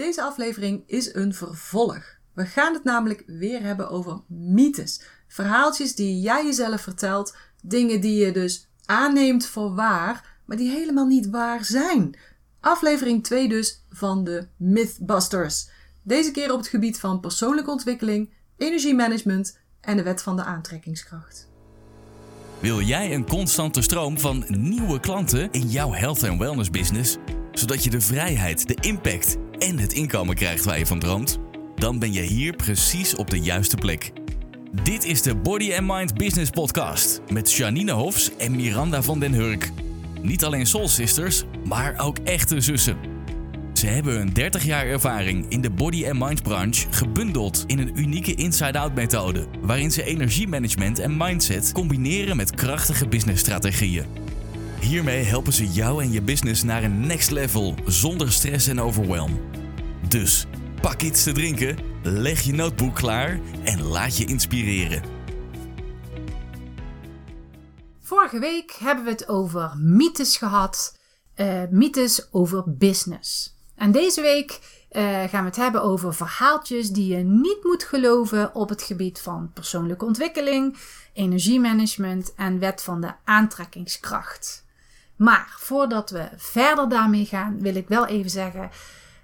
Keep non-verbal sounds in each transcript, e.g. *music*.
Deze aflevering is een vervolg. We gaan het namelijk weer hebben over mythes. Verhaaltjes die jij jezelf vertelt, dingen die je dus aanneemt voor waar, maar die helemaal niet waar zijn. Aflevering 2 dus van de Mythbusters. Deze keer op het gebied van persoonlijke ontwikkeling, energiemanagement en de wet van de aantrekkingskracht. Wil jij een constante stroom van nieuwe klanten in jouw health en wellness business, zodat je de vrijheid, de impact en het inkomen krijgt waar je van droomt? Dan ben je hier precies op de juiste plek. Dit is de Body and Mind Business Podcast met Janine Hofs en Miranda van den Hurk. Niet alleen soul sisters, maar ook echte zussen. Ze hebben een 30 jaar ervaring in de body and mind branche gebundeld in een unieke inside-out methode, waarin ze energiemanagement en mindset combineren met krachtige businessstrategieën. Hiermee helpen ze jou en je business naar een next level zonder stress en overwhelm. Dus pak iets te drinken, leg je notebook klaar en laat je inspireren. Vorige week hebben we het over mythes gehad, uh, mythes over business. En deze week uh, gaan we het hebben over verhaaltjes die je niet moet geloven op het gebied van persoonlijke ontwikkeling, energiemanagement en wet van de aantrekkingskracht. Maar voordat we verder daarmee gaan, wil ik wel even zeggen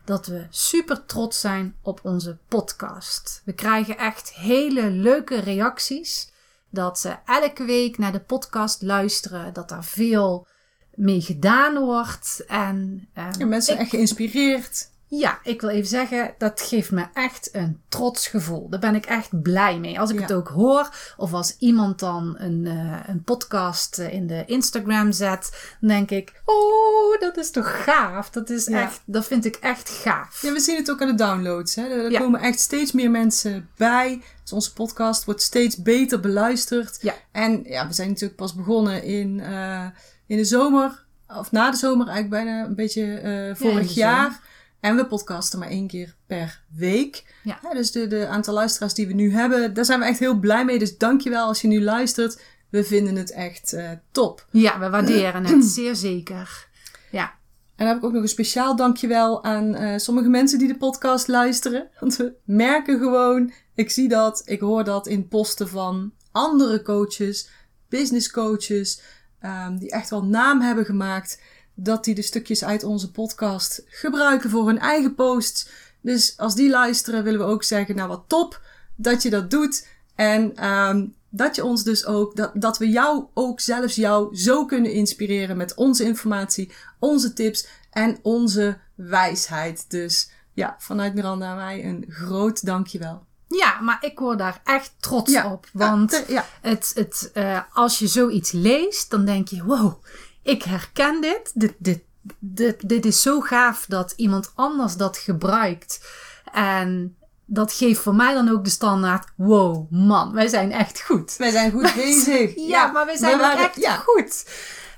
dat we super trots zijn op onze podcast. We krijgen echt hele leuke reacties. Dat ze elke week naar de podcast luisteren. Dat er veel mee gedaan wordt. En, ja, mensen echt geïnspireerd. Ja, ik wil even zeggen, dat geeft me echt een trots gevoel. Daar ben ik echt blij mee. Als ik het ook hoor, of als iemand dan een, uh, een podcast eh, in de Instagram zet, dan denk ik, oh, dat is toch gaaf. Dat is ja. echt, dat vind ik echt gaaf. Ja, we zien het ook aan de downloads. Hè? Er ja. komen echt steeds meer mensen bij. Dus onze podcast wordt steeds beter beluisterd. Ja. En ja, we zijn natuurlijk pas begonnen in, uh, in de zomer, of na de zomer eigenlijk bijna een beetje uh, vorig jaar. En we podcasten maar één keer per week. Ja. ja dus de, de aantal luisteraars die we nu hebben, daar zijn we echt heel blij mee. Dus dankjewel als je nu luistert. We vinden het echt uh, top. Ja, we waarderen het *clears throat* zeer zeker. Ja. En dan heb ik ook nog een speciaal dankjewel aan uh, sommige mensen die de podcast luisteren. *laughs* Want we merken gewoon, ik zie dat, ik hoor dat in posten van andere coaches, business coaches, um, die echt wel naam hebben gemaakt dat die de stukjes uit onze podcast gebruiken voor hun eigen posts. Dus als die luisteren, willen we ook zeggen, nou wat top dat je dat doet. En um, dat je ons dus ook, dat, dat we jou ook zelfs jou zo kunnen inspireren met onze informatie, onze tips en onze wijsheid. Dus ja, vanuit Miranda en mij een groot dankjewel. Ja, maar ik word daar echt trots ja, op. Want ja, ja. Het, het, uh, als je zoiets leest, dan denk je, wow, ik herken dit. Dit, dit, dit, dit is zo gaaf dat iemand anders dat gebruikt. En dat geeft voor mij dan ook de standaard: wow, man, wij zijn echt goed. Wij zijn goed *laughs* bezig. ja, ja, maar wij zijn we waren, echt ja. goed.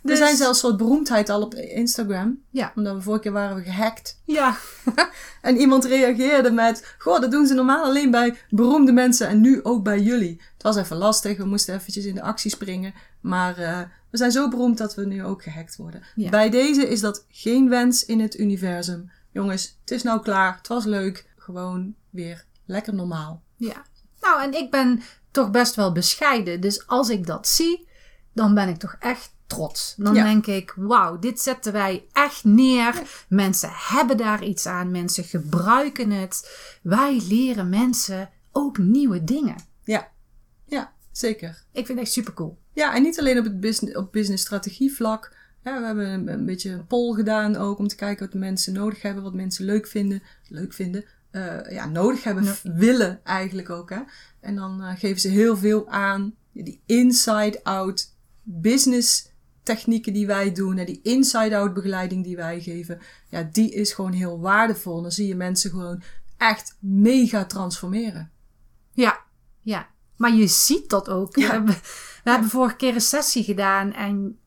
Dus... We zijn zelfs soort beroemdheid al op Instagram. Ja. Omdat we vorige keer waren we gehackt. Ja. *laughs* en iemand reageerde met: Goh, dat doen ze normaal alleen bij beroemde mensen en nu ook bij jullie. Het was even lastig, we moesten eventjes in de actie springen. Maar uh, we zijn zo beroemd dat we nu ook gehackt worden. Ja. Bij deze is dat geen wens in het universum. Jongens, het is nou klaar. Het was leuk. Gewoon weer lekker normaal. Ja. Nou, en ik ben toch best wel bescheiden. Dus als ik dat zie, dan ben ik toch echt trots. Dan Ja. denk ik, wauw, dit zetten wij echt neer. Mensen hebben daar iets aan. Mensen gebruiken het. Wij leren mensen ook nieuwe dingen. Ja, ja zeker. Ik vind het echt super cool. Ja, en niet alleen op het business, op business strategie vlak. Ja, we hebben een, een beetje een poll gedaan ook om te kijken wat de mensen nodig hebben, wat mensen leuk vinden. Leuk vinden. Uh, ja, nodig hebben, Ja. willen eigenlijk ook. Hè? En dan uh, geven ze heel veel aan. Die inside-out business technieken die wij doen. En die inside-out begeleiding die wij geven. Ja, die is gewoon heel waardevol. Dan zie je mensen gewoon echt mega transformeren. Ja, ja. Maar je ziet dat ook. Ja. We, hebben, we hebben vorige keer een sessie gedaan en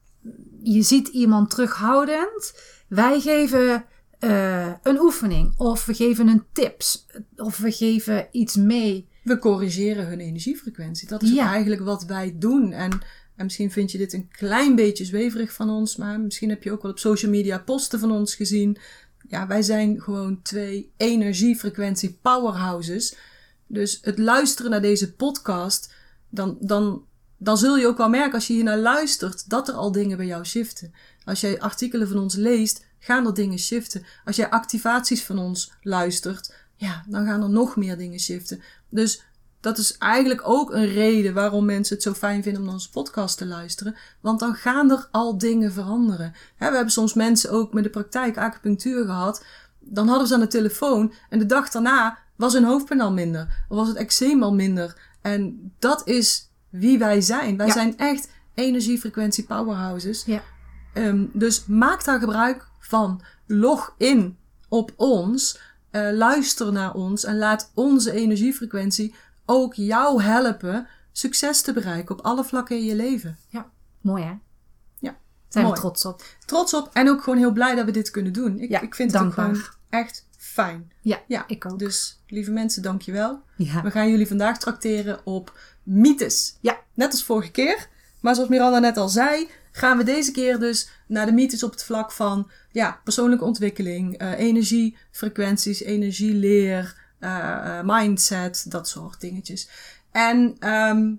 je ziet iemand terughoudend. Wij geven uh, een oefening of we geven een tips of we geven iets mee. We corrigeren hun energiefrequentie. Dat is Ja. eigenlijk wat wij doen. En, en misschien vind je dit een klein beetje zweverig van ons, maar misschien heb je ook wel op social media posten van ons gezien. ja, wij zijn gewoon twee energiefrequentie powerhouses. Dus het luisteren naar deze podcast, dan, dan, dan zul je ook wel merken als je hier naar luistert, dat er al dingen bij jou shiften. Als jij artikelen van ons leest, gaan er dingen shiften. Als jij activaties van ons luistert, ja, dan gaan er nog meer dingen shiften. Dus dat is eigenlijk ook een reden waarom mensen het zo fijn vinden om naar onze podcast te luisteren. Want dan gaan er al dingen veranderen. we hebben soms mensen ook met de praktijk acupunctuur gehad. Dan hadden ze aan de telefoon en de dag daarna was hun hoofdpijn al minder. Of was het eczeem al minder. En dat is wie wij zijn. Wij zijn echt energiefrequentie powerhouses. Ja. Um, dus maak daar gebruik van. Log in op ons. Uh, luister naar ons en laat onze energiefrequentie ook jou helpen succes te bereiken op alle vlakken in je leven. Ja, mooi hè? Ja, Zijn mooi. we trots op. Trots op en ook gewoon heel blij dat we dit kunnen doen. Ik, Ja, ik vind het ook dankbaar. gewoon echt fijn. Ja, Ja, ik ook. Dus lieve mensen, dankjewel. Ja. We gaan jullie vandaag trakteren op mythes. Ja. Net als vorige keer. Maar zoals Miranda net al zei, gaan we deze keer dus naar de mythes op het vlak van ja, persoonlijke ontwikkeling, eh, energiefrequenties, energieleer, eh, eh, mindset, dat soort dingetjes. En ehm,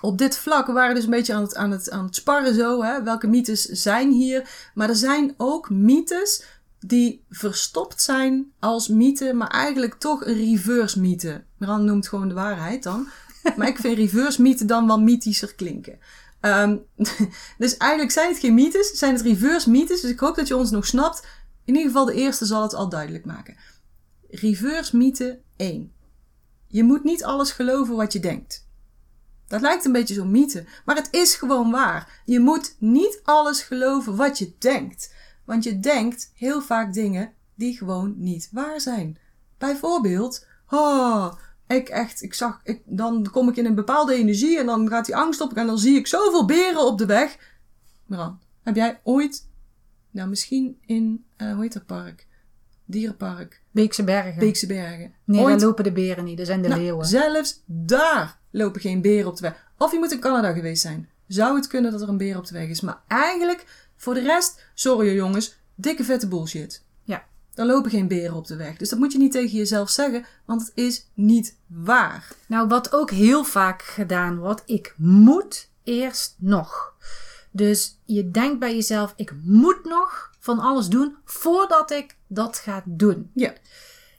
op dit vlak we waren dus een beetje aan het, aan het, aan het sparren zo. Hè? Welke mythes zijn hier? Maar er zijn ook mythes die verstopt zijn als mythe, maar eigenlijk toch een reverse mythe. Miranda noemt gewoon de waarheid dan. *laughs* Maar ik vind reverse mythe dan wel mythischer klinken. Ehm, *laughs* dus eigenlijk zijn het geen mythes, zijn het reverse mythes. Dus ik hoop dat je ons nog snapt. In ieder geval de eerste zal het al duidelijk maken. Reverse mythe 1. Je moet niet alles geloven wat je denkt. Dat lijkt een beetje zo'n mythe, maar het is gewoon waar. Je moet niet alles geloven wat je denkt. Want je denkt heel vaak dingen die gewoon niet waar zijn. Bijvoorbeeld, oh, ik echt, ik zag, ik, dan kom ik in een bepaalde energie en dan gaat die angst op en dan zie ik zoveel beren op de weg. Miran, heb jij ooit, nou misschien in, eh, hoe heet dat park? Dierenpark, Beekse Bergen. Beekse Bergen. nee, ooit daar lopen de beren niet. Dat zijn de nou, leeuwen. Zelfs daar lopen geen beren op de weg. Of je moet in Canada geweest zijn. Zou het kunnen dat er een beer op de weg is. Maar eigenlijk, voor de rest, sorry hoor, jongens, dikke vette bullshit. Ja. Er lopen geen beren op de weg. Dus dat moet je niet tegen jezelf zeggen, want het is niet waar. Nou, wat ook heel vaak gedaan wordt, ik moet eerst nog. Dus je denkt bij jezelf, ik moet nog van alles doen voordat ik dat ga doen. Ja.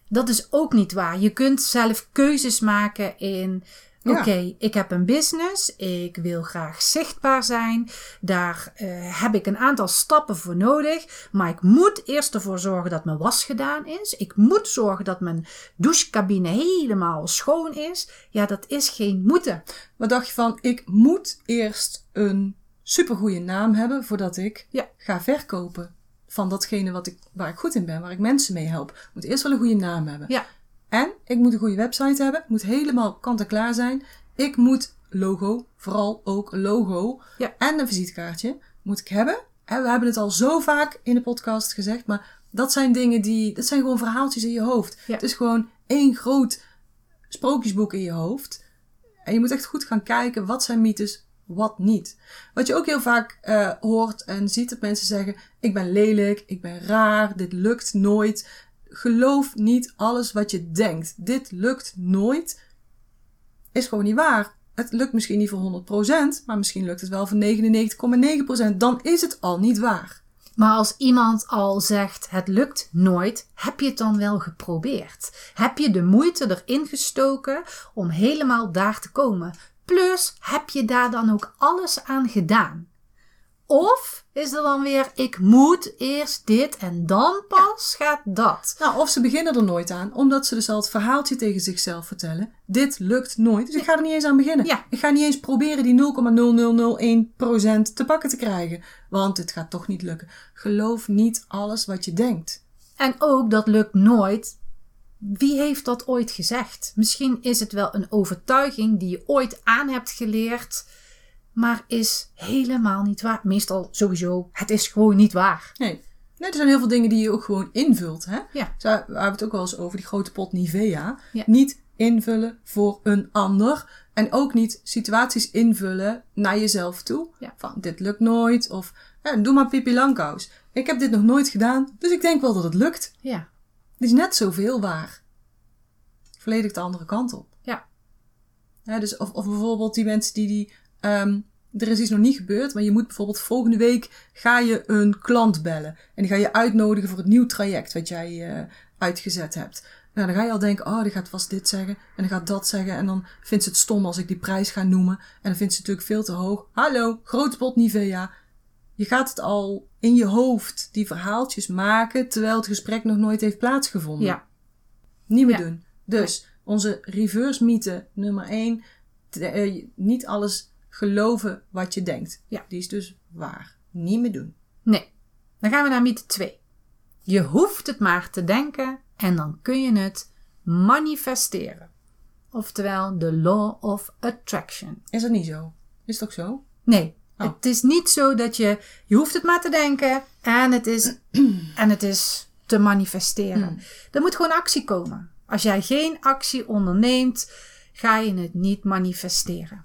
Dat is ook niet waar. Je kunt zelf keuzes maken in. Ja. Oké, ik heb een business. Ik wil graag zichtbaar zijn. Daar eh, heb ik een aantal stappen voor nodig. Maar ik moet eerst ervoor zorgen dat mijn was gedaan is. Ik moet zorgen dat mijn douchecabine helemaal schoon is. Ja, dat is geen moeten. Wat dacht je van, ik moet eerst een supergoeie naam hebben voordat ik Ja. ga verkopen van datgene wat ik, waar ik goed in ben, waar ik mensen mee help. Ik moet eerst wel een goede naam hebben. Ja, En ik moet een goede website hebben. Het moet helemaal kant-en-klaar zijn. Ik moet logo, vooral ook logo. Ja. En een visitekaartje moet ik hebben. En we hebben het al zo vaak in de podcast gezegd. Maar dat zijn dingen die... Dat zijn gewoon verhaaltjes in je hoofd. Ja. Het is gewoon één groot sprookjesboek in je hoofd. En je moet echt goed gaan kijken. Wat zijn mythes, wat niet. Wat je ook heel vaak eh, hoort en ziet dat mensen zeggen... Ik ben lelijk, ik ben raar, dit lukt nooit geloof niet alles wat je denkt. Dit lukt nooit. Is gewoon niet waar. Het lukt misschien niet voor 100%, maar misschien lukt het wel voor 99,9%. Dan is het al niet waar. Maar als iemand al zegt het lukt nooit, heb je het dan wel geprobeerd? Heb je de moeite erin gestoken om helemaal daar te komen? Plus, heb je daar dan ook alles aan gedaan? Of is er dan weer, ik moet eerst dit en dan pas gaat dat? Nou, of ze beginnen er nooit aan, omdat ze dus al het verhaaltje tegen zichzelf vertellen. Dit lukt nooit, dus ik ga er niet eens aan beginnen. Ja. Ik ga niet eens proberen die 0,0001% te pakken te krijgen, want het gaat toch niet lukken. Geloof niet alles wat je denkt. En ook dat lukt nooit. Wie heeft dat ooit gezegd? Misschien is het wel een overtuiging die je ooit aan hebt geleerd, maar is helemaal niet waar. Meestal sowieso, het is gewoon niet waar. Nee. nee, er zijn heel veel dingen die je ook gewoon invult. Hè? Ja. Zo, we hebben het ook wel eens over die grote pot Nivea. Ja. Niet invullen voor een ander. En ook niet situaties invullen naar jezelf toe. Ja. Van dit lukt nooit. Of hè, doe maar Pippi Langkous. Ik heb dit nog nooit gedaan, dus ik denk wel dat het lukt. Ja. Het is net zoveel waar. Volledig de andere kant op. Ja. Ja, dus of, of bijvoorbeeld die mensen die, die ehm, er is iets nog niet gebeurd, maar je moet bijvoorbeeld volgende week ga je een klant bellen. En die ga je uitnodigen voor het nieuw traject wat jij eh, uitgezet hebt. Nou, dan ga je al denken, oh, die gaat vast dit zeggen en die gaat dat zeggen. En dan vindt ze het stom als ik die prijs ga noemen. En dan vindt ze het natuurlijk veel te hoog. Hallo, groot pot Nivea. Je gaat het al in je hoofd, die verhaaltjes maken, terwijl het gesprek nog nooit heeft plaatsgevonden. Ja. Niet meer Ja. doen. Dus onze reverse mythe nummer 1. niet alles geloven wat je denkt. Ja. Die is dus waar. Niet meer doen. Nee. Dan gaan we naar mythe 2. Je hoeft het maar te denken en dan kun je het manifesteren. Oftewel de law of attraction. Is dat niet zo? Is het ook zo? Nee, Oh. het is niet zo dat je... Je hoeft het maar te denken en het is, *clears throat* en het is te manifesteren. Er moet gewoon actie komen. Als jij geen actie onderneemt, ga je het niet manifesteren.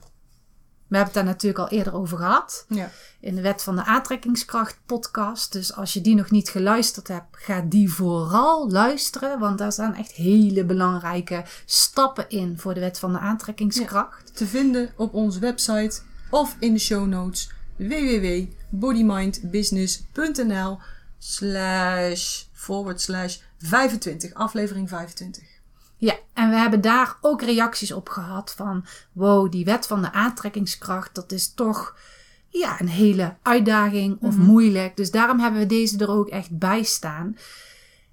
We hebben het daar natuurlijk al eerder over gehad. Ja. In de Wet van de Aantrekkingskracht podcast. Dus als je die nog niet geluisterd hebt, ga die vooral luisteren. Want daar staan echt hele belangrijke stappen in voor de Wet van de Aantrekkingskracht. Te vinden op onze website of in de show notes www.bodymindbusiness.nl slash forward slash 25, aflevering 25. Ja, en we hebben daar ook reacties op gehad van... wow, die wet van de aantrekkingskracht, dat is toch ja, een hele uitdaging of moeilijk. Dus daarom hebben we deze er ook echt bij staan.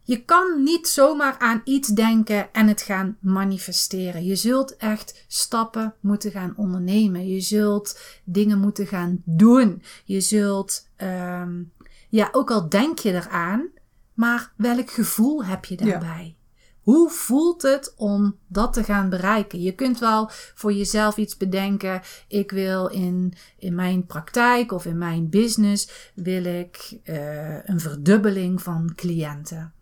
Je kan niet zomaar aan iets denken en het gaan manifesteren. Je zult echt stappen moeten gaan ondernemen. Je zult dingen moeten gaan doen. Je zult, ehm, ja, ook al denk je eraan, maar welk gevoel heb je daarbij? Hoe voelt het om dat te gaan bereiken? Je kunt wel voor jezelf iets bedenken. Ik wil in, in mijn praktijk of in mijn business wil ik eh, een verdubbeling van cliënten.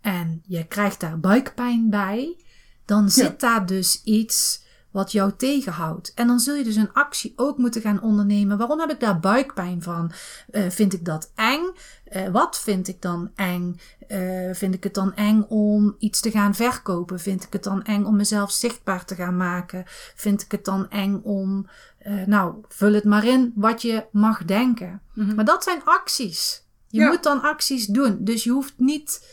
En je krijgt daar buikpijn bij. Dan zit daar dus iets wat jou tegenhoudt. En dan zul je dus een actie ook moeten gaan ondernemen. Waarom heb ik daar buikpijn van? Eh, vind ik dat eng? Eh, wat vind ik dan eng? Eh, vind ik het dan eng om iets te gaan verkopen? Vind ik het dan eng om mezelf zichtbaar te gaan maken? Vind ik het dan eng om, nou, vul het maar in wat je mag denken. Maar dat zijn acties. Je Ja. moet dan acties doen. Dus je hoeft niet.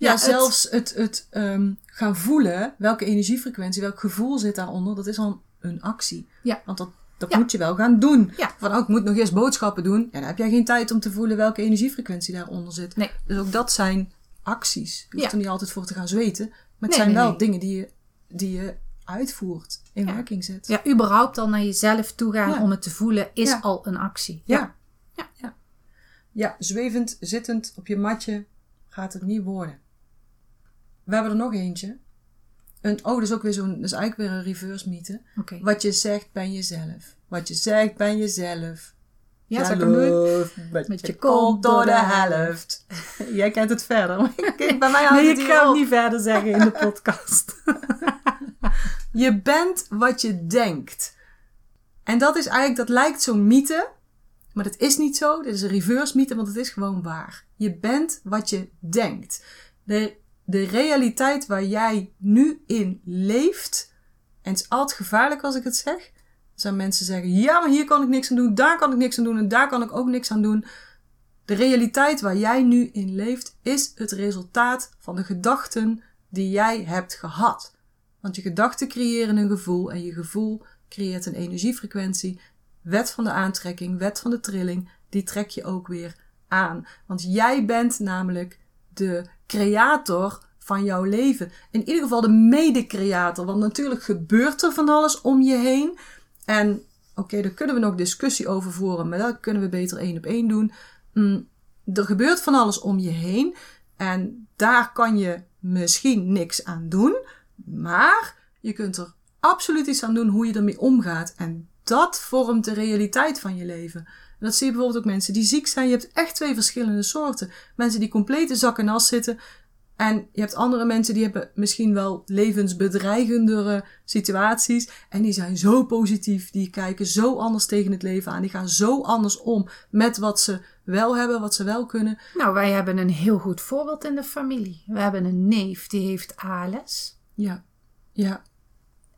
Ja, het- zelfs het, het ehm, gaan voelen, welke energiefrequentie, welk gevoel zit daaronder, dat is al een actie. Ja. Want dat, dat Ja. moet je wel gaan doen. Ja. Van, oh, ik moet nog eerst boodschappen doen. Ja, dan heb jij geen tijd om te voelen welke energiefrequentie daaronder zit. Nee. Dus ook dat zijn acties. Je hoeft Ja. er niet altijd voor te gaan zweten. Maar het Nee, zijn nee, wel nee. dingen die je, die je uitvoert, in werking zet. Ja, überhaupt al naar jezelf toe gaan om het te voelen, is al een actie. Ja. Ja. ja. Ja, zwevend, zittend op je matje gaat het niet worden. We hebben er nog eentje. Een, oh, dat is ook weer zo'n, dat is eigenlijk weer een reverse mythe. Wat je zegt, ben jezelf. Wat je zegt, ben jezelf. Ja, doen? Zelf Met, Met je kont door de helft. *laughs* Jij kent het verder. maar ik- *laughs* Bij mij Nee, het ik ga het niet verder zeggen in de podcast. *laughs* Je bent wat je denkt. En dat is eigenlijk, dat lijkt zo'n mythe. Maar dat is niet zo. Dit is een reverse mythe, want het is gewoon waar. Je bent wat je denkt. De, de realiteit waar jij nu in leeft. En het is altijd gevaarlijk als ik het zeg. Er zijn mensen zeggen, ja, maar hier kan ik niks aan doen. Daar kan ik niks aan doen. En daar kan ik ook niks aan doen. De realiteit waar jij nu in leeft, is het resultaat van de gedachten die jij hebt gehad. Want je gedachten creëren een gevoel en je gevoel creëert een energiefrequentie. Wet van de aantrekking, wet van de trilling, die trek je ook weer aan. Want jij bent namelijk de creator van jouw leven. In ieder geval de mede-creator. Want natuurlijk gebeurt er van alles om je heen. En oké, daar kunnen we nog discussie over voeren, maar dat kunnen we beter één op één doen. Mm, er gebeurt van alles om je heen. En daar kan je misschien niks aan doen. Maar je kunt er absoluut iets aan doen hoe je ermee omgaat. En dat vormt de realiteit van je leven. En dat zie je bijvoorbeeld ook mensen die ziek zijn. Je hebt echt twee verschillende soorten. Mensen die compleet in zak en as zitten. En je hebt andere mensen die hebben misschien wel levensbedreigendere situaties. En die zijn zo positief. Die kijken zo anders tegen het leven aan. Die gaan zo anders om met wat ze wel hebben, wat ze wel kunnen. Nou, wij hebben een heel goed voorbeeld in de familie. We hebben een neef die heeft ALS. Ja, ja,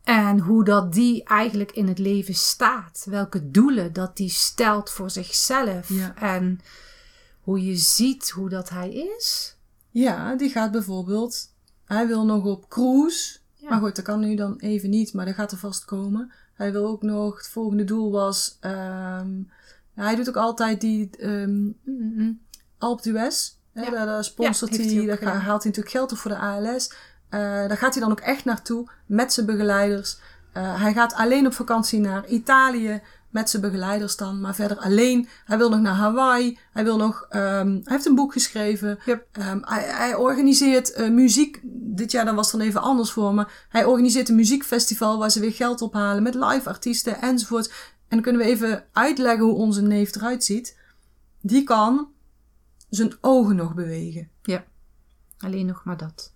En hoe dat die eigenlijk in het leven staat. Welke doelen dat die stelt voor zichzelf. Ja. En hoe je ziet hoe dat hij is. ja. Die gaat bijvoorbeeld, hij wil nog op cruise. Ja. Maar goed, dat kan nu dan even niet, maar dat gaat er vast komen. Hij wil ook nog, het volgende doel was, ehm, hij doet ook altijd die ehm mm, mm, Alpe d'Huez. hè, Ja. Daar, sponsort Ja, hij, daar haalt hij natuurlijk geld op voor de ALS. Eh, daar gaat hij dan ook echt naartoe met zijn begeleiders. Eh, hij gaat alleen op vakantie naar Italië met zijn begeleiders dan, maar verder alleen. Hij wil nog naar Hawaii. Hij wil nog, ehm, hij heeft een boek geschreven. Yep. Ehm, hij, hij organiseert eh, muziek. Dit jaar dan was het dan even anders voor me. Hij organiseert een muziekfestival waar ze weer geld ophalen met live artiesten enzovoort. En dan kunnen we even uitleggen hoe onze neef eruit ziet. Die kan zijn ogen nog bewegen. Ja, alleen nog maar dat.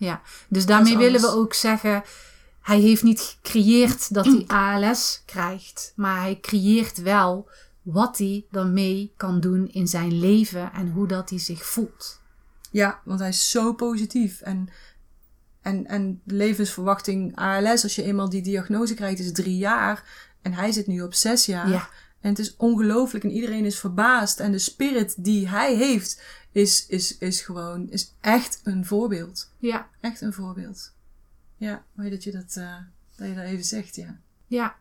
Ja, dus daarmee willen we ook zeggen, hij heeft niet gecreëerd dat hij ALS krijgt, maar hij creëert wel wat hij daarmee kan doen in zijn leven en hoe dat hij zich voelt. Ja, want hij is zo positief. En, en, en levensverwachting ALS, als je eenmaal die diagnose krijgt, is drie jaar. En hij zit nu op zes jaar. Ja. En het is ongelooflijk en iedereen is verbaasd. En de spirit die hij heeft, is, is, is gewoon, is echt een voorbeeld. Ja, Echt een voorbeeld. Ja, mooi dat je dat, eh, dat je dat even zegt, ja. ja,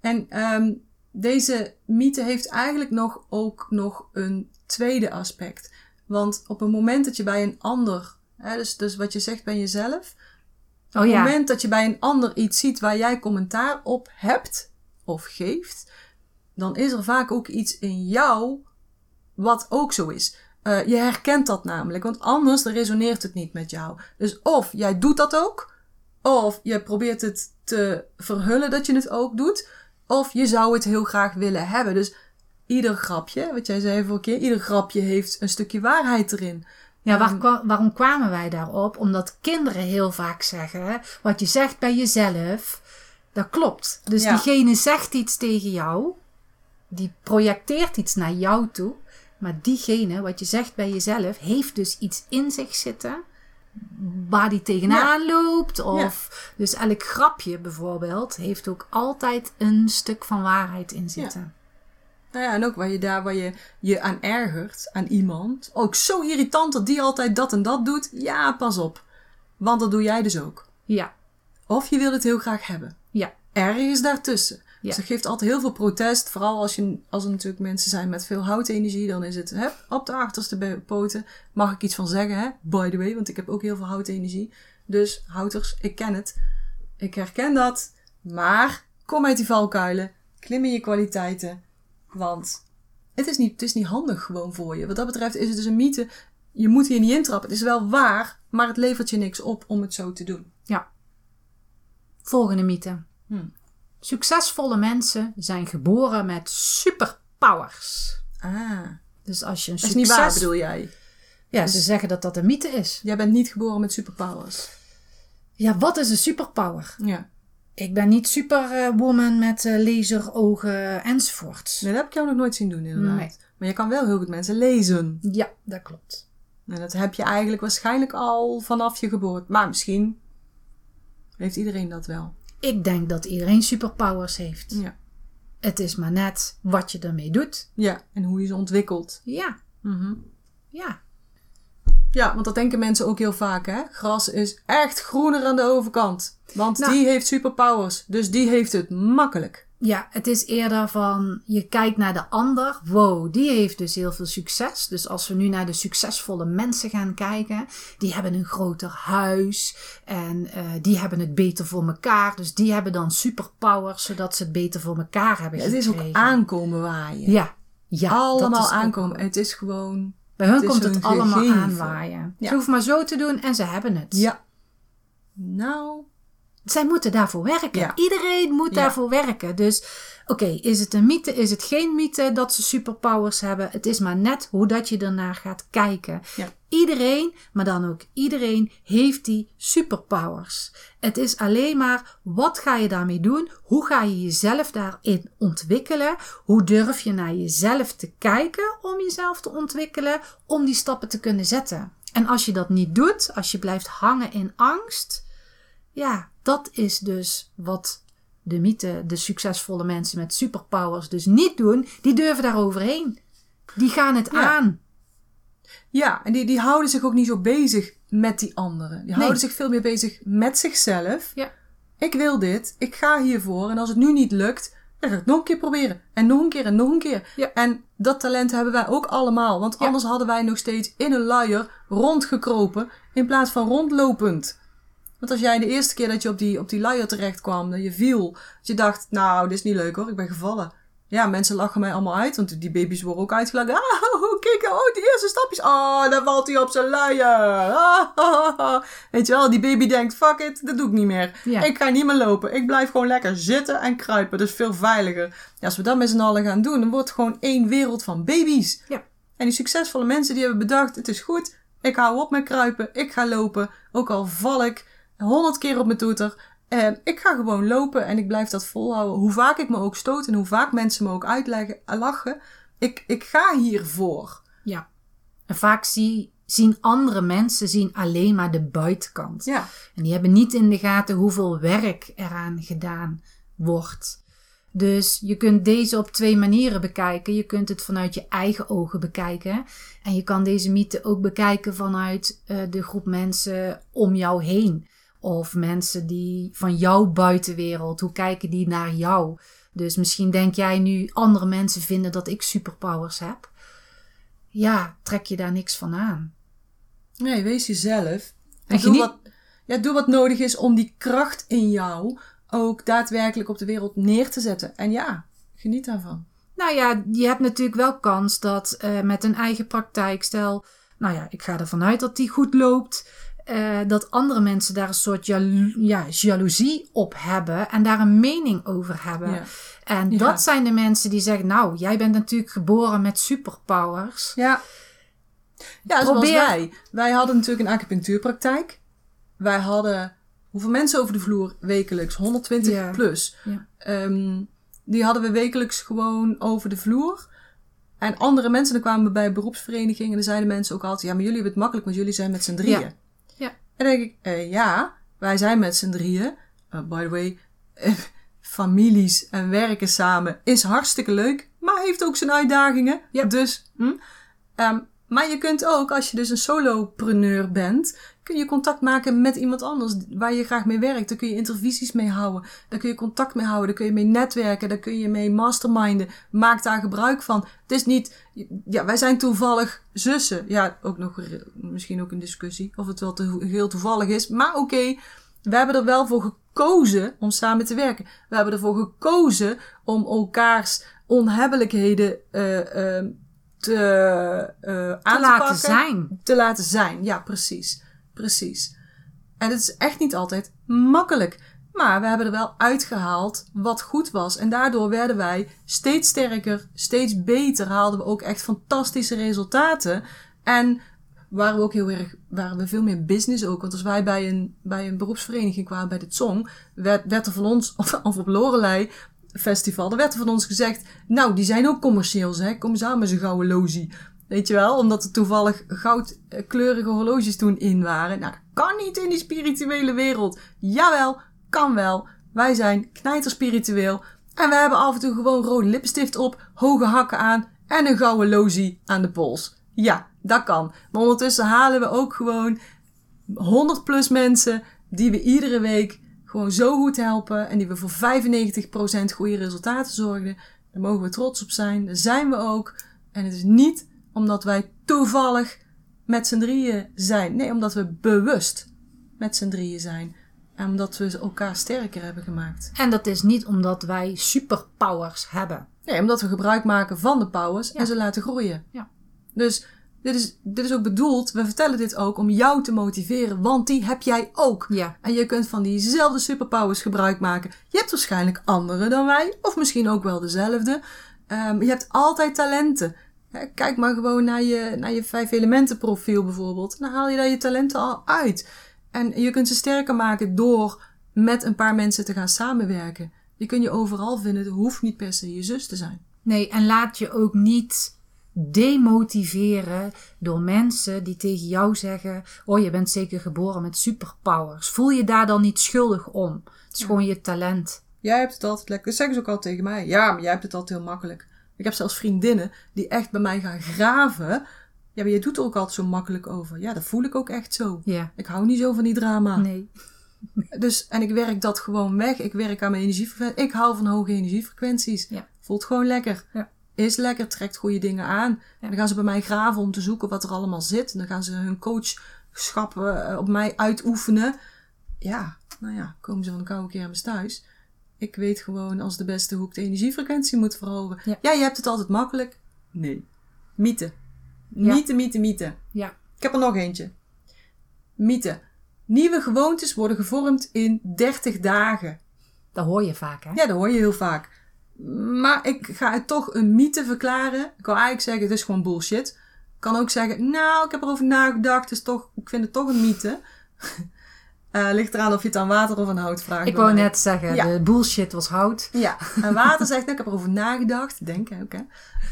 En ehm, deze mythe heeft eigenlijk nog ook nog een tweede aspect. Want op het moment dat je bij een ander, hè, dus, dus wat je zegt bij jezelf, oh op het ja, moment dat je bij een ander iets ziet waar jij commentaar op hebt of geeft, dan is er vaak ook iets in jou wat ook zo is. Eh, je herkent dat namelijk, want anders resoneert het niet met jou. Dus of jij doet dat ook, of je probeert het te verhullen dat je het ook doet, of je zou het heel graag willen hebben. Dus ieder grapje, wat jij zei vorige keer, ieder grapje heeft een stukje waarheid erin. ja waar, waarom kwamen wij daarop? Omdat kinderen heel vaak zeggen, wat je zegt bij jezelf, dat klopt. Dus Ja. diegene zegt iets tegen jou, die projecteert iets naar jou toe. Maar diegene, wat je zegt bij jezelf, heeft dus iets in zich zitten waar die tegenaan loopt. Of, Dus elk grapje bijvoorbeeld heeft ook altijd een stuk van waarheid in zitten. Nou ja, en ook waar je daar waar je je aan ergert, aan iemand. Ook zo irritant dat die altijd dat en dat doet. Ja, pas op. Want dat doe jij dus ook. Ja, Of je wil het heel graag hebben. ja, Ergens daartussen. Ja. Dus dat geeft altijd heel veel protest. Vooral als, je, als er natuurlijk mensen zijn met veel houtenergie. Dan is het hè, op de achterste poten. Mag ik iets van zeggen, hè? By the way, want ik heb ook heel veel houtenergie. Dus houters, ik ken het. Ik herken dat. Maar kom uit die valkuilen. Klim in je kwaliteiten. Want het is, niet, het is niet handig gewoon voor je. Wat dat betreft is het dus een mythe. Je moet hier niet intrappen. Het is wel waar, maar het levert je niks op om het zo te doen. ja. Volgende mythe. Hmm. Succesvolle mensen zijn geboren met superpowers. Ah, Dus als je een dat is succes... niet waar, bedoel jij? Ja, ze zeggen dat dat een mythe is. Jij bent niet geboren met superpowers. Ja, wat is een superpower? Ja. Ik ben niet superwoman met eh, laserogen enzovoorts. Nee, dat heb ik jou nog nooit zien doen, inderdaad. Nee. Maar je kan wel heel goed mensen lezen. Ja, dat klopt. En dat heb je eigenlijk waarschijnlijk al vanaf je geboorte. Maar misschien heeft iedereen dat wel. Ik denk dat iedereen superpowers heeft. Ja. Het is maar net wat je ermee doet. Ja, en hoe je ze ontwikkelt. Ja, Mhm. ja. Ja, want dat denken mensen ook heel vaak, hè. Gras is echt groener aan de overkant. Want Nou. die heeft superpowers. Dus die heeft het makkelijk. Ja, het is eerder van je kijkt naar de ander. Wow, die heeft dus heel veel succes. Dus als we nu naar de succesvolle mensen gaan kijken, die hebben een groter huis en eh, die hebben het beter voor elkaar. Dus die hebben dan superpowers zodat ze het beter voor elkaar hebben Het is ook aankomen waaien. Ja, ja. Allemaal ook- aankomen. Het is gewoon... Bij hun Het komt het allemaal gegeven. aanwaaien. Ja. Ze hoeven maar zo te doen en ze hebben het. Ja. Nou, Zij moeten daarvoor werken. Ja. Iedereen moet Ja. daarvoor werken. Dus oké, is het een mythe? Is het geen mythe dat ze superpowers hebben? Het is maar net hoe dat je ernaar gaat kijken. Ja. Iedereen, maar dan ook iedereen, heeft die superpowers. Het is alleen maar wat ga je daarmee doen? Hoe ga je jezelf daarin ontwikkelen? Hoe durf je naar jezelf te kijken om jezelf te ontwikkelen, om die stappen te kunnen zetten? En als je dat niet doet, als je blijft hangen in angst, ja, dat is dus wat de mythe, de succesvolle mensen met superpowers dus niet doen. Die durven daar overheen. Die gaan het Ja. aan. Ja, en die, die houden zich ook niet zo bezig met die anderen. Die houden zich veel meer bezig met zichzelf. Ja. Ik wil dit, ik ga hiervoor. En als het nu niet lukt, dan ga ik het nog een keer proberen. En nog een keer en nog een keer. Ja. En dat talent hebben wij ook allemaal. Want Ja. anders hadden wij nog steeds in een luier rondgekropen in plaats van rondlopend. Want als jij de eerste keer dat je op die, op die luier terecht kwam, dat je viel, dat je dacht, nou, dit is niet leuk hoor, ik ben gevallen. Ja, mensen lachen mij allemaal uit, want die baby's worden ook uitgelachen. Ah, oh, kijk, oh, die eerste stapjes. Oh, dan valt hij op zijn luier. Ah, ah, ah. Weet je wel, die baby denkt, fuck it, dat doe ik niet meer. Ja. Ik ga niet meer lopen. Ik blijf gewoon lekker zitten en kruipen. Dat is veel veiliger. Ja, als we dat met z'n allen gaan doen, dan wordt het gewoon één wereld van baby's. Ja. En die succesvolle mensen die hebben bedacht, het is goed. Ik hou op met kruipen. Ik ga lopen. Ook al val ik honderd keer op mijn toeter. En ik ga gewoon lopen en ik blijf dat volhouden. Hoe vaak ik me ook stoot en hoe vaak mensen me ook uitleggen, lachen. Ik, ik ga hiervoor. Ja. En vaak zie, zien andere mensen zien alleen maar de buitenkant. Ja. En die hebben niet in de gaten hoeveel werk eraan gedaan wordt. Dus je kunt deze op twee manieren bekijken. Je kunt het vanuit je eigen ogen bekijken. En je kan deze mythe ook bekijken vanuit eh, de groep mensen om jou heen. Of mensen die van jouw buitenwereld, hoe kijken die naar jou? Dus misschien denk jij nu, andere mensen vinden dat ik superpowers heb. Ja, trek je daar niks van aan. Nee, wees jezelf. En doe wat, ja, doe wat nodig is om die kracht in jou ook daadwerkelijk op de wereld neer te zetten. En ja, geniet daarvan. Nou ja, je hebt natuurlijk wel kans dat eh, met een eigen praktijk, stel, nou ja, ik ga ervan uit dat die goed loopt, eh, dat andere mensen daar een soort jalo- ja, jaloezie op hebben en daar een mening over hebben. Ja. En Ja. dat zijn de mensen die zeggen, nou, jij bent natuurlijk geboren met superpowers. Ja. Ja, zoals Probeer- wij. Wij hadden natuurlijk een acupunctuurpraktijk. Wij hadden hoeveel mensen over de vloer wekelijks? 120 Ja. plus. Ja. Ehm, die hadden we wekelijks gewoon over de vloer. En andere mensen, dan kwamen we bij beroepsverenigingen en dan zeiden mensen ook altijd: Ja, maar jullie hebben het makkelijk, want jullie zijn met z'n drieën. En dan denk ik: eh, Ja, wij zijn met z'n drieën. Uh, by the way, eh, families en werken samen is hartstikke leuk, maar heeft ook zijn uitdagingen. Ja. Dus, hm? Ehm, maar je kunt ook, als je dus een solopreneur bent, kun je contact maken met iemand anders waar je graag mee werkt. Daar kun je intervisies mee houden. Daar kun je contact mee houden. Daar kun je mee netwerken. Daar kun je mee masterminden. Maak daar gebruik van. Het is niet, ja, wij zijn toevallig zussen. Ja, ook nog, misschien ook een discussie of het wel te, heel toevallig is. Maar oké, we hebben er wel voor gekozen om samen te werken. We hebben ervoor gekozen om elkaars onhebbelijkheden eh, eh, te, eh, aan Te laten pakken. zijn. Te laten zijn, ja, precies. Precies. En het is echt niet altijd makkelijk. Maar we hebben er wel uitgehaald wat goed was. En daardoor werden wij steeds sterker, steeds beter. Haalden we ook echt fantastische resultaten. En waren we ook heel erg, waren we veel meer business ook. Want als wij bij een, bij een beroepsvereniging kwamen, bij de Song, werd, er van ons, of, of op Lorelei Festival, er werd er van ons gezegd, nou, die zijn ook commercieel, zeg. Kom met zo'n gouden logie. Weet je wel, omdat er toevallig goudkleurige horloges toen in waren. Nou, dat kan niet in die spirituele wereld. Jawel, kan wel. Wij zijn knijterspiritueel. En we hebben af en toe gewoon rode lippenstift op, hoge hakken aan en een gouden logie aan de pols. Ja, dat kan. Maar ondertussen halen we ook gewoon 100 plus mensen die we iedere week gewoon zo goed helpen en die we voor 95% goede resultaten zorgen. Daar mogen we trots op zijn. Daar zijn we ook. En het is niet omdat wij toevallig met z'n drieën zijn. Nee, omdat we bewust met z'n drieën zijn. En omdat we elkaar sterker hebben gemaakt. En dat is niet omdat wij superpowers hebben. Nee, omdat we gebruik maken van de powers en ze laten groeien. Ja. Dus Dit is, dit is ook bedoeld, we vertellen dit ook om jou te motiveren, want die heb jij ook. Ja. En je kunt van diezelfde superpowers gebruik maken. Je hebt waarschijnlijk andere dan wij, of misschien ook wel dezelfde. Um, je hebt altijd talenten. Kijk maar gewoon naar je, naar je vijf elementen profiel bijvoorbeeld. Dan haal je daar je talenten al uit. En je kunt ze sterker maken door met een paar mensen te gaan samenwerken. Je kunt je overal vinden. Het hoeft niet per se je zus te zijn. Nee, en laat je ook niet demotiveren door mensen die tegen jou zeggen: Oh, je bent zeker geboren met superpowers. Voel je daar dan niet schuldig om? Het is gewoon je talent. Jij hebt het altijd lekker. Dat zeggen ze ook altijd tegen mij. Ja, maar jij hebt het altijd heel makkelijk. Ik heb zelfs vriendinnen die echt bij mij gaan graven. Ja, maar je doet er ook altijd zo makkelijk over. Ja, dat voel ik ook echt zo. Ja. Ik hou niet zo van die drama. Nee. *laughs* Dus, en ik werk dat gewoon weg. Ik werk aan mijn energiefrequenties. Ik hou van hoge energiefrequenties. Ja. Voelt gewoon lekker. Ja. Is lekker, trekt goede dingen aan. En dan gaan ze bij mij graven om te zoeken wat er allemaal zit. En dan gaan ze hun coachschappen eh, op mij uitoefenen. Ja, nou ja, komen ze van de koude kermis thuis. Ik weet gewoon als de beste hoe ik de energiefrequentie moet verhogen. Ja. ja, je hebt het altijd makkelijk. Nee. Mythe. Ja. Mythe, mythe, mythe. Ja. Ik heb er nog eentje. Mythe. Nieuwe gewoontes worden gevormd in 30 dagen. Dat hoor je vaak, hè? Ja, dat hoor je heel vaak. Maar ik ga het toch een mythe verklaren. Ik wil eigenlijk zeggen, het is gewoon bullshit. Ik kan ook zeggen, nou, ik heb erover nagedacht. Dus toch, ik vind het toch een mythe. *laughs* Eh ligt eraan of je het aan water of aan hout vraagt. Ik wou mij. net zeggen, Ja. de bullshit was hout. Ja, en water zegt, nou, ik heb erover nagedacht. Denken ook, hè.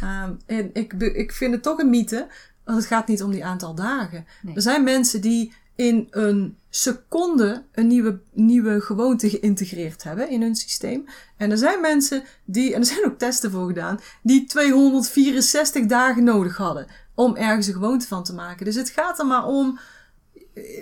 Ehm, en ik, ik vind het toch een mythe, want het gaat niet om die aantal dagen. Nee. Er zijn mensen die in een seconde een nieuwe, nieuwe gewoonte geïntegreerd hebben in hun systeem. En er zijn mensen die, en er zijn ook testen voor gedaan, die 264 dagen nodig hadden om ergens een gewoonte van te maken. Dus het gaat er maar om,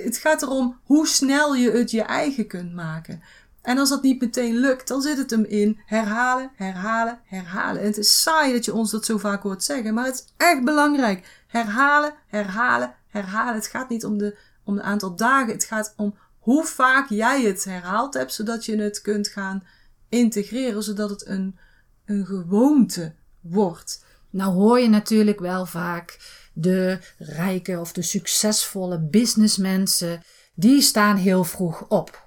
het gaat erom hoe snel je het je eigen kunt maken. En als dat niet meteen lukt, dan zit het hem in herhalen, herhalen, herhalen. En het is saai dat je ons dat zo vaak hoort zeggen, maar het is echt belangrijk. Herhalen, herhalen, herhalen. Het gaat niet om de, om de aantal dagen, het gaat om hoe vaak jij het herhaald hebt, zodat je het kunt gaan integreren, zodat het een, een gewoonte wordt. Nou hoor je natuurlijk wel vaak de rijke of de succesvolle businessmensen, die staan heel vroeg op.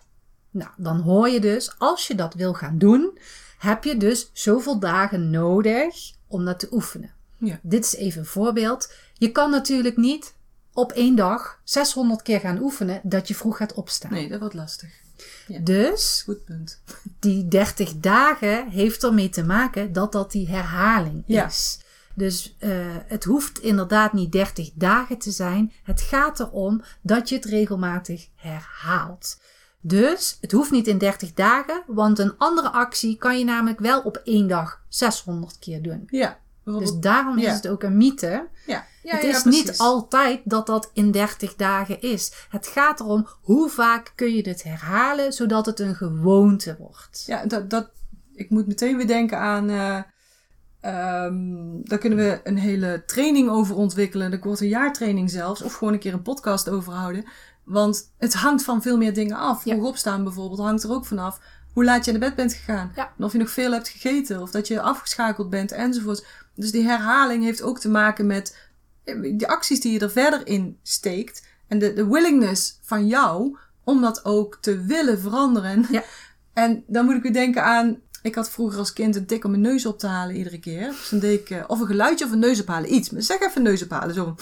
Nou, dan hoor je dus, als je dat wil gaan doen, heb je dus zoveel dagen nodig om dat te oefenen. Ja. Dit is even een voorbeeld. Je kan natuurlijk niet op één dag 600 keer gaan oefenen dat je vroeg gaat opstaan. Nee, dat wordt lastig. Dus Goed punt. die 30 dagen heeft ermee te maken dat dat die herhaling Ja. is. Dus eh, het hoeft inderdaad niet 30 dagen te zijn. Het gaat erom dat je het regelmatig herhaalt. Dus het hoeft niet in 30 dagen, want een andere actie kan je namelijk wel op één dag 600 keer doen. Ja. Dus daarom is het ook een mythe. ja. ja, het is niet altijd dat dat in 30 dagen is. Het gaat erom hoe vaak kun je dit herhalen zodat het een gewoonte wordt. Ja, dat, dat, ik moet meteen weer denken aan. eh ehm, daar kunnen we een hele training over ontwikkelen. Dat wordt een jaartraining zelfs. Of gewoon een keer een podcast over houden. Want het hangt van veel meer dingen af. Ja. Vroeg opstaan bijvoorbeeld hangt er ook vanaf. Hoe laat je naar bed bent gegaan. Ja. En of je nog veel hebt gegeten. Of dat je afgeschakeld bent enzovoort. Dus die herhaling heeft ook te maken met eh, de acties die je er verder in steekt. En de, de willingness van jou om dat ook te willen veranderen. Ja. *laughs* En dan moet ik weer denken aan. Ik had vroeger als kind een tik om mijn neus op te halen iedere keer. Dus dan deed ik eh, of een geluidje of een neus ophalen. Iets. Maar zeg even neus ophalen. Zo.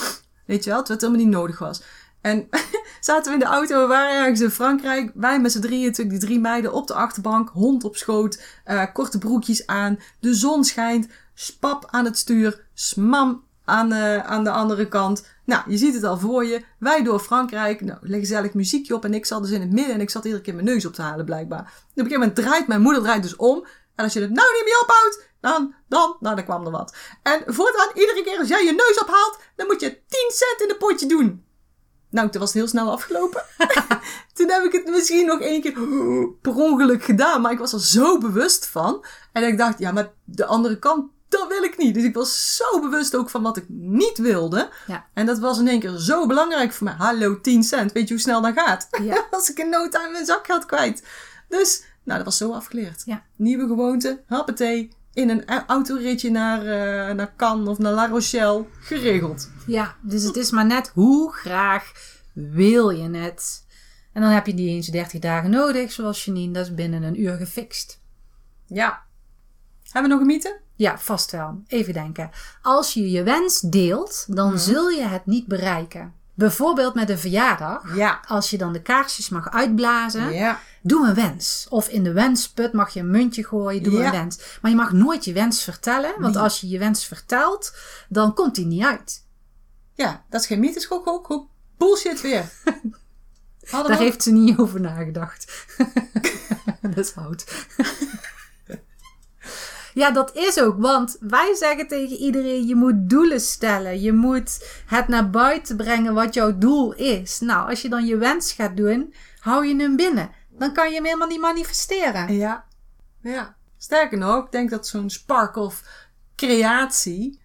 Weet je wel, terwijl het helemaal niet nodig was. En *laughs* zaten we in de auto, we waren ergens in Frankrijk. Wij met z'n drieën, natuurlijk die drie meiden op de achterbank. Hond op schoot, eh, korte broekjes aan. De zon schijnt, spap aan het stuur, smam aan, eh, aan de andere kant. Nou, je ziet het al voor je. Wij door Frankrijk. Nou, leg gezellig muziekje op en ik zat dus in het midden. En ik zat iedere keer mijn neus op te halen blijkbaar. En op een gegeven moment draait mijn moeder draait dus om. En als je het nou niet meer ophoudt, dan, dan, nou, dan kwam er wat. En voortaan, iedere keer als jij je neus ophaalt, dan moet je 10 cent in een potje doen. Nou, toen was het heel snel afgelopen. *laughs* toen heb ik het misschien nog één keer per ongeluk gedaan. Maar ik was er zo bewust van. En ik dacht, ja, maar de andere kant, dat wil ik niet. Dus ik was zo bewust ook van wat ik niet wilde. Ja. En dat was in één keer zo belangrijk voor mij. Hallo, 10 cent. Weet je hoe snel dat gaat? Ja. *laughs* was ik in no time mijn zakgeld kwijt. Dus, nou, dat was zo afgeleerd. Ja. Nieuwe gewoonte, happatee, in een autoritje naar, eh, naar Cannes of naar La Rochelle geregeld. Ja, dus het is maar net hoe graag wil je het. En dan heb je die eens 30 dagen nodig, zoals Janine, dat is binnen een uur gefixt. Ja. Hebben we nog een mythe? Ja, vast wel. Even denken. Als je je wens deelt, dan zul je het niet bereiken. Bijvoorbeeld met een verjaardag. Ja. Als je dan de kaarsjes mag uitblazen, Ja. doe een wens. Of in de wensput mag je een muntje gooien, doe Ja. een wens. Maar je mag nooit je wens vertellen, want Nee. als je je wens vertelt, dan komt die niet uit. Ja, dat is geen gewoon, gewoon, gewoon bullshit weer. *laughs* Daar heeft ze niet over nagedacht. *laughs* dat is oud. *laughs* ja, dat is ook. Want wij zeggen tegen iedereen: je moet doelen stellen. Je moet het naar buiten brengen wat jouw doel is. Nou, als je dan je wens gaat doen, hou je hem binnen. Dan kan je hem helemaal niet manifesteren. Ja. ja. Sterker nog, ik denk dat zo'n spark of creatie,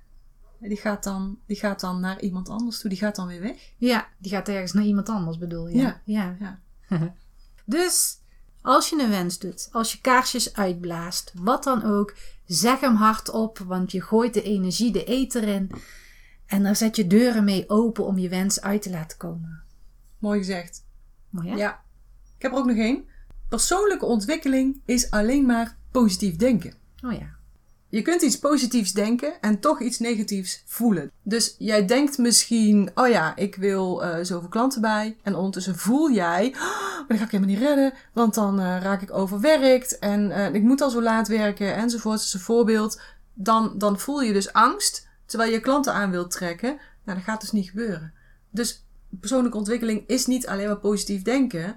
die gaat, dan, die gaat dan naar iemand anders toe. Die gaat dan weer weg. Ja, die gaat ergens naar iemand anders, bedoel je? Ja. ja. Ja. *laughs* Dus als je een wens doet, als je kaarsjes uitblaast, wat dan ook, zeg hem hardop, want je gooit de energie de ether in. En dan zet je deuren mee open om je wens uit te laten komen. Mooi gezegd. Mooi hè? Ja. Ik heb er ook nog één. Persoonlijke ontwikkeling is alleen maar positief denken. Oh ja. Je kunt iets positiefs denken en toch iets negatiefs voelen. Dus jij denkt misschien, oh ja, ik wil eh, zoveel klanten bij. En ondertussen voel jij, oh, maar dat ga ik helemaal niet redden. Want dan eh, raak ik overwerkt en eh, ik moet al zo laat werken enzovoort. Dat is een voorbeeld. Dan, dan voel je dus angst, terwijl je klanten aan wilt trekken. Nou, dat gaat dus niet gebeuren. Dus persoonlijke ontwikkeling is niet alleen maar positief denken.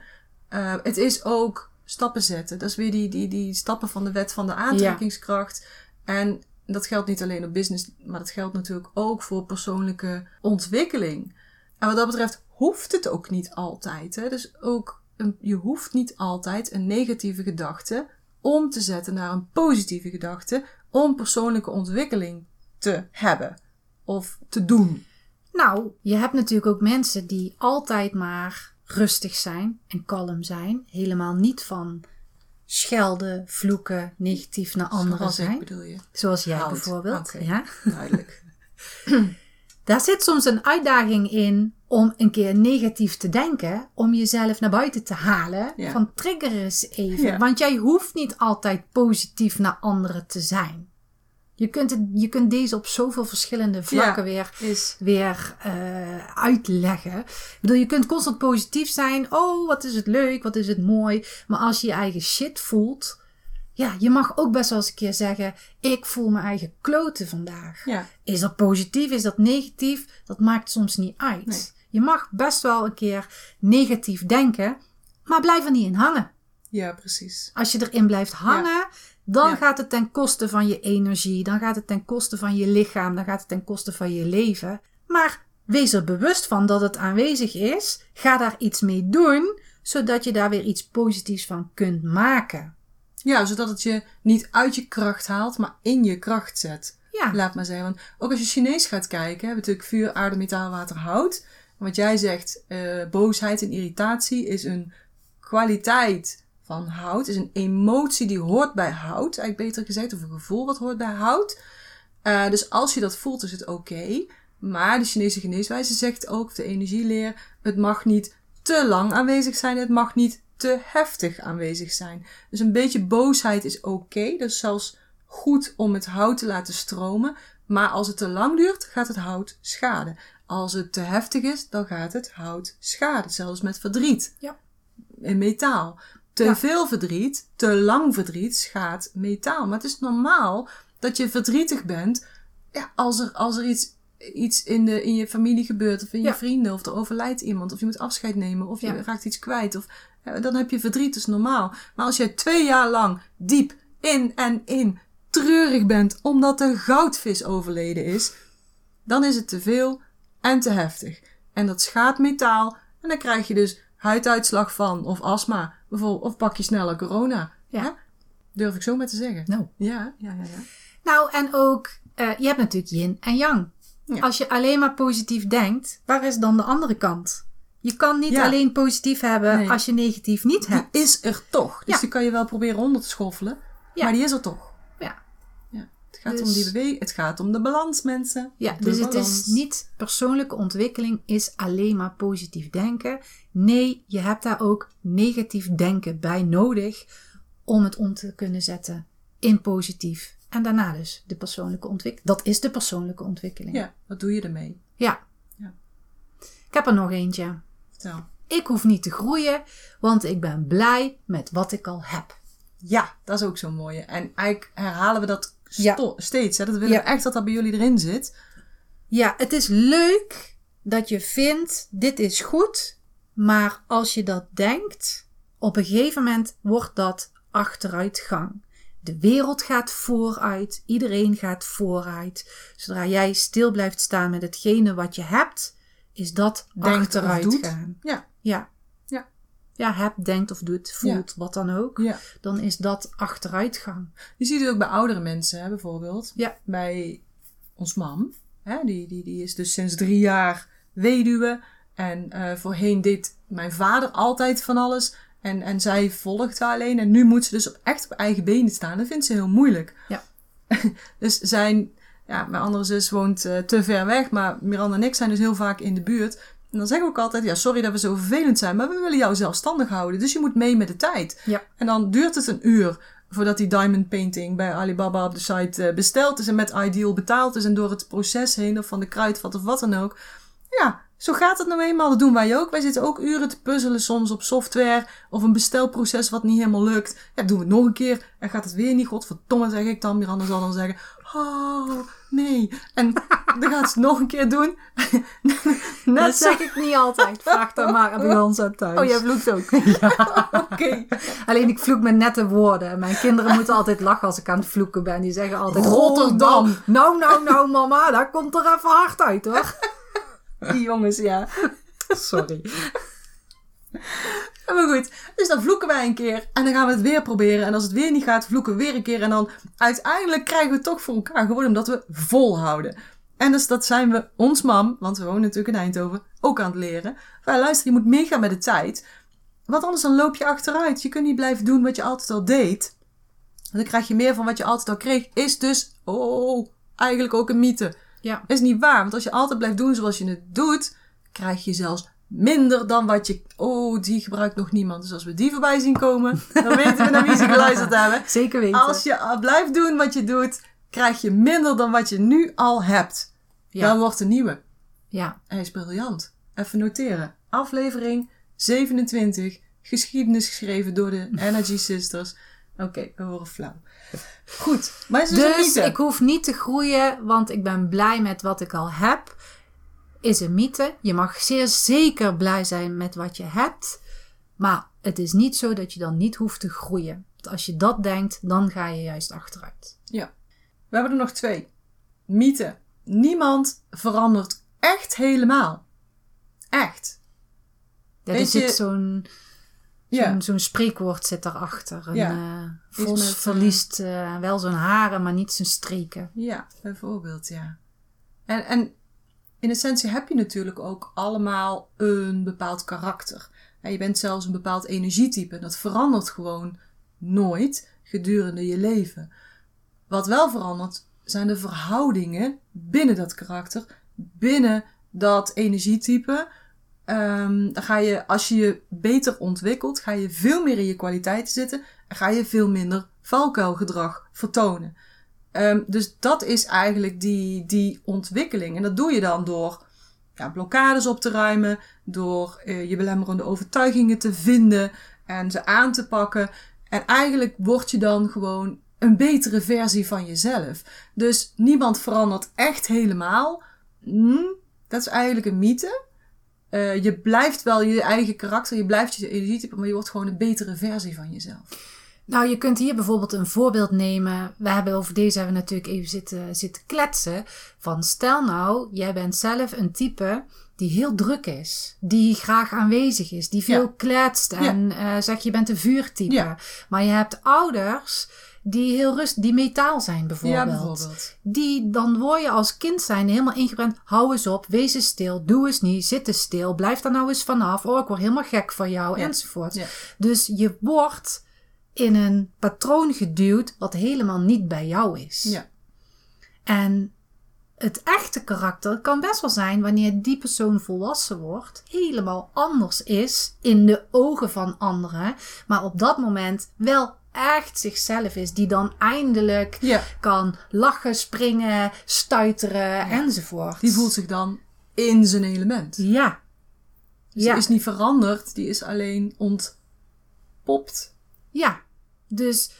Het is ook stappen zetten. Dat is weer die, die, die stappen van de wet van de aantrekkingskracht. En dat geldt niet alleen op business, maar dat geldt natuurlijk ook voor persoonlijke ontwikkeling. En wat dat betreft hoeft het ook niet altijd. Hè? Dus ook een, je hoeft niet altijd een negatieve gedachte om te zetten naar een positieve gedachte om persoonlijke ontwikkeling te hebben of te doen. Nou, je hebt natuurlijk ook mensen die altijd maar rustig zijn en kalm zijn. Helemaal niet van schelden, vloeken, negatief naar anderen Zoals zijn. bedoel je. Zoals jij bijvoorbeeld. Ja? Duidelijk. *clears throat* Daar zit soms een uitdaging in om een keer negatief te denken, om jezelf naar buiten te halen. Ja. Van trigger eens even. Ja. Want jij hoeft niet altijd positief naar anderen te zijn. Je kunt, het, je kunt deze op zoveel verschillende vlakken weer, Is weer eh, uitleggen. Ik bedoel, je kunt constant positief zijn. Oh, wat is het leuk, wat is het mooi. Maar als je je eigen shit voelt. Ja, je mag ook best wel eens een keer zeggen: Ik voel mijn eigen kloten vandaag. ja. Is dat positief? Is dat negatief? Dat maakt soms niet uit. Nee. Je mag best wel een keer negatief denken, maar blijf er niet in hangen. ja, precies. Als je erin blijft hangen, dan Ja. gaat het ten koste van je energie, dan gaat het ten koste van je lichaam, dan gaat het ten koste van je leven. Maar wees er bewust van dat het aanwezig is. Ga daar iets mee doen, zodat je daar weer iets positiefs van kunt maken. Ja, zodat het je niet uit je kracht haalt, maar in je kracht zet. Ja, Laat maar zeggen. Want ook als je Chinees gaat kijken, hebben natuurlijk vuur, aarde, metaal, water, hout. Wat jij zegt, eh, boosheid en irritatie is een kwaliteit van hout. Is een emotie die hoort bij hout, eigenlijk beter gezegd. Of een gevoel wat hoort bij hout. Eh, dus als je dat voelt, is het oké. Maar de Chinese geneeswijze zegt ook, de energieleer, het mag niet te lang aanwezig zijn. Het mag niet te heftig aanwezig zijn. Dus een beetje boosheid is oké. Dat is zelfs goed om het hout te laten stromen. Maar als het te lang duurt, gaat het hout schaden. Als het te heftig is, dan gaat het hout schaden. Zelfs met verdriet. Ja. In metaal. Te Ja. veel verdriet, te lang verdriet schaadt metaal. Maar het is normaal dat je verdrietig bent ja, als er, als er iets, iets in, de, in je familie gebeurt, of in je vrienden, of er overlijdt iemand, of je moet afscheid nemen, of je raakt iets kwijt. Of, dan heb je verdriet, dat is normaal. Maar als jij twee jaar lang diep in en in treurig bent omdat de goudvis overleden is, dan is het te veel en te heftig. En dat schaadt metaal en dan krijg je dus huiduitslag van, of astma, bijvoorbeeld, of pak je sneller corona. Ja. Hè? Durf ik zo maar te zeggen. nou. Ja, ja, ja, ja. Nou, en ook, eh, je hebt natuurlijk yin en yang. Ja. Als je alleen maar positief denkt, waar is dan de andere kant? Je kan niet Ja. alleen positief hebben Nee. als je negatief niet hebt. Die is er toch. Dus die kan je wel proberen onder te schoffelen. Ja. Maar die is er toch. Het gaat Dus- om die beweging. Het gaat om de balans, mensen. Ja, De dus het is niet persoonlijke ontwikkeling is alleen maar positief denken. Nee, je hebt daar ook negatief denken bij nodig om het om te kunnen zetten in positief. En daarna dus de persoonlijke ontwikkeling. Dat is de persoonlijke ontwikkeling. Ja, wat doe je ermee? Ja. Ja. Ik heb er nog eentje. Vertel. Ik hoef niet te groeien, want ik ben blij met wat ik al heb. Ja, dat is ook zo'n mooie. En eigenlijk herhalen we dat Ja. steeds. Hè? Dat willen Ja. we echt dat dat bij jullie erin zit. Ja, het is leuk dat je vindt, dit is goed. Maar als je dat denkt, op een gegeven moment wordt dat achteruitgang. De wereld gaat vooruit, iedereen gaat vooruit. Zodra jij stil blijft staan met hetgene wat je hebt, is dat Denkt of achteruit gaan. Ja. Ja. Ja. Hebt, denkt of doet, voelt, wat dan ook. ja. Dan is dat achteruitgang. Je ziet het ook bij oudere mensen, hè, bijvoorbeeld. Ja. Bij ons mam. Hè, die, die, die is dus sinds drie jaar weduwe. En eh, voorheen deed mijn vader altijd van alles. En, en zij volgde alleen. En nu moet ze dus op, echt op eigen benen staan. Dat vindt ze heel moeilijk. Ja. *laughs* dus zijn... Ja, mijn andere zus woont eh, te ver weg. Maar Miranda en ik zijn dus heel vaak in de buurt. En dan zeggen we ook altijd... Ja, sorry dat we zo vervelend zijn. Maar we willen jou zelfstandig houden. Dus je moet mee met de tijd. Ja. En dan duurt het een uur voordat die diamond painting bij Alibaba op de site eh, besteld is en met Ideal betaald is en door het proces heen of van de kruidvat of wat dan ook. Ja, zo gaat het nou eenmaal. Dat doen wij ook. Wij zitten ook uren te puzzelen soms op software of een bestelproces wat niet helemaal lukt. Ja, doen we het nog een keer en gaat het weer niet. Godverdomme zeg ik dan. Miranda zal dan zeggen, oh nee. En dan gaat ze het nog een keer doen. *laughs* Net Dat zeg ik niet altijd. Vraag dan maar aan bij ons aan thuis. Oh, jij vloekt ook. *laughs* *laughs* Oké. Alleen ik vloek met nette woorden. Mijn kinderen moeten altijd lachen als ik aan het vloeken ben. Die zeggen altijd Rotterdam. Rotterdam. Nou, nou, nou mama, daar komt er even hard uit hoor. Die jongens, ja. Sorry. Ja, Maar goed, dus dan vloeken wij een keer en dan gaan we het weer proberen. En als het weer niet gaat, vloeken we weer een keer. En dan uiteindelijk krijgen we het toch voor elkaar. Gewoon omdat we volhouden. En dus dat zijn we ons mam, want we wonen natuurlijk in Eindhoven, ook aan het leren. Van, luister, je moet meegaan met de tijd. Want anders dan loop je achteruit. Je kunt niet blijven doen wat je altijd al deed. Dan krijg je meer van wat je altijd al kreeg. Is dus, oh, eigenlijk ook een mythe. Ja. Is niet waar, want als je altijd blijft doen zoals je het doet, krijg je zelfs minder dan wat je. Oh, die gebruikt nog niemand. Dus als we die voorbij zien komen, dan weten we naar wie ze geluisterd hebben. *laughs* Zeker weten. Als je blijft doen wat je doet, krijg je minder dan wat je nu al hebt. Ja. Dan wordt een nieuwe. Ja. Hij is briljant. Even noteren. Aflevering 27. Geschiedenis geschreven door de Energy Sisters. Oké, we horen flauw. Goed, maar is dus, Dus ik hoef niet te groeien, want ik ben blij met wat ik al heb. Is een mythe. Je mag zeer zeker blij zijn met wat je hebt. Maar het is niet zo dat je dan niet hoeft te groeien. Want als je dat denkt, dan ga je juist achteruit. Ja. We hebben er nog twee. Mythe. Niemand verandert echt helemaal. Echt. Dat is zit zo'n Ja. zo'n zo'n spreekwoord zit daarachter. Een Ja. Iets vos met, eh, verliest eh, wel zijn haren, maar niet zijn streken. Ja, bijvoorbeeld, ja. En, en in essentie heb je natuurlijk ook allemaal een bepaald karakter. Je bent zelfs een bepaald energietype. Dat verandert gewoon nooit gedurende je leven. Wat wel verandert, zijn de verhoudingen binnen dat karakter, binnen dat energietype. Ehm, dan ga je, als je je beter ontwikkelt, ga je veel meer in je kwaliteiten zitten en ga je veel minder valkuilgedrag vertonen. Ehm, dus dat is eigenlijk die, die ontwikkeling. En dat doe je dan door ja, blokkades op te ruimen, door eh, je belemmerende overtuigingen te vinden en ze aan te pakken. En eigenlijk word je dan gewoon een betere versie van jezelf. Dus niemand verandert echt helemaal. Hm, dat is eigenlijk een mythe. Eh, je blijft wel je eigen karakter, je blijft je energietype, maar je wordt gewoon een betere versie van jezelf. Nou, je kunt hier bijvoorbeeld een voorbeeld nemen. We hebben over deze hebben we natuurlijk even zitten, zitten kletsen. Van stel nou, jij bent zelf een type die heel druk is. Die graag aanwezig is. Die veel Ja. kletst. En eh, zeg je bent een vuurtype. Ja. Maar je hebt ouders die heel rust, die metaal zijn bijvoorbeeld. Ja, bijvoorbeeld. Die, dan word je als kind zijn helemaal ingebrand. Hou eens op, wees eens stil, doe eens niet, zit eens stil, blijf daar nou eens vanaf. Oh, ik word helemaal gek van jou, enzovoort. Dus je wordt in een patroon geduwd wat helemaal niet bij jou is. Ja. En het echte karakter kan best wel zijn wanneer die persoon volwassen wordt, helemaal anders is in de ogen van anderen, maar op dat moment wel echt zichzelf is, die dan eindelijk Ja. kan lachen, springen, stuiteren enzovoort. Die voelt zich dan in zijn element. Ja. Dus ja. die is niet veranderd, die is alleen ontpopt. Ja. Dus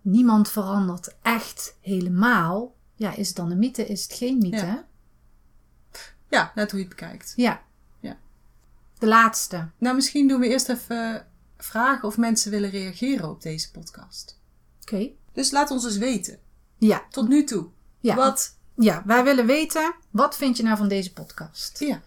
niemand verandert echt helemaal. Ja, is het dan een mythe? Is het geen mythe? Ja. Ja, net hoe je het bekijkt. Ja. Ja. De laatste. Nou, misschien doen we eerst even vragen of mensen willen reageren op deze podcast. Oké. Dus laat ons eens weten. Ja. Tot nu toe. Ja. Wat? Ja, wij willen weten, wat vind je nou van deze podcast? Ja.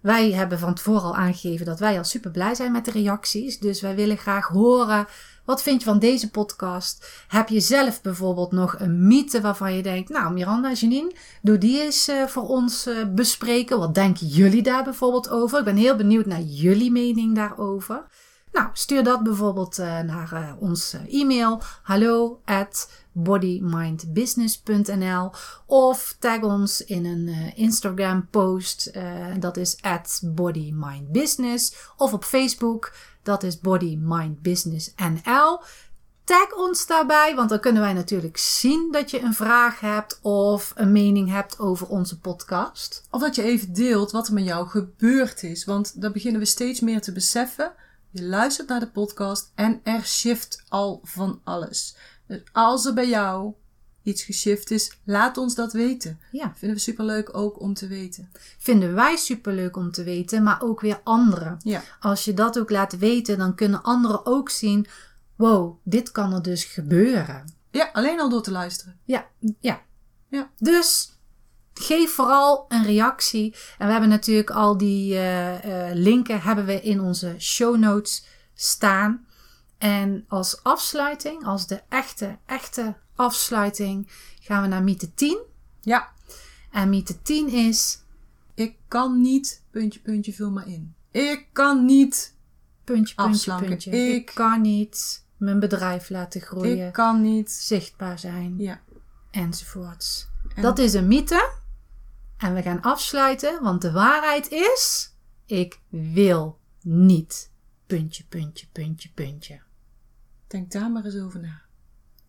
Wij hebben van tevoren al aangegeven dat wij al super blij zijn met de reacties. Dus wij willen graag horen, wat vind je van deze podcast? Heb je zelf bijvoorbeeld nog een mythe waarvan je denkt, nou Miranda, Janine, doe die eens eh, voor ons eh, bespreken. Wat denken jullie daar bijvoorbeeld over? Ik ben heel benieuwd naar jullie mening daarover. Nou, stuur dat bijvoorbeeld eh, naar ons e-mail hallo at bodymindbusiness.nl of tag ons in een eh, Instagram post, eh, dat is at bodymindbusiness of op Facebook, dat is bodymindbusinessnl. Tag ons daarbij, want dan kunnen wij natuurlijk zien dat je een vraag hebt of een mening hebt over onze podcast. Of dat je even deelt wat er met jou gebeurd is. Want daar beginnen we steeds meer te beseffen. Je luistert naar de podcast en er shift al van alles. Dus als er bij jou iets geshift is, laat ons dat weten. Ja. Vinden we superleuk ook om te weten. Vinden wij superleuk om te weten, maar ook weer anderen. Ja. Als je dat ook laat weten, dan kunnen anderen ook zien: wow, dit kan er dus gebeuren. Ja, alleen al door te luisteren. Ja, ja. Ja. Dus geef vooral een reactie. En we hebben natuurlijk al die eh, linken hebben we in onze show notes staan. En als afsluiting, als de echte, echte afsluiting, gaan we naar mythe 10. Ja. En mythe 10 is Ik kan niet, puntje, puntje, vul maar in. Ik kan niet, puntje, puntje, Afslanken. puntje. Ik- Ik kan niet mijn bedrijf laten groeien, ik kan niet. zichtbaar zijn, Ja. enzovoorts. En- Dat is een mythe. En we gaan afsluiten, want de waarheid is: ik wil niet. Puntje, puntje, puntje, puntje. Denk daar maar eens over na.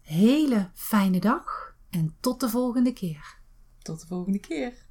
Hele fijne dag en tot de volgende keer. Tot de volgende keer.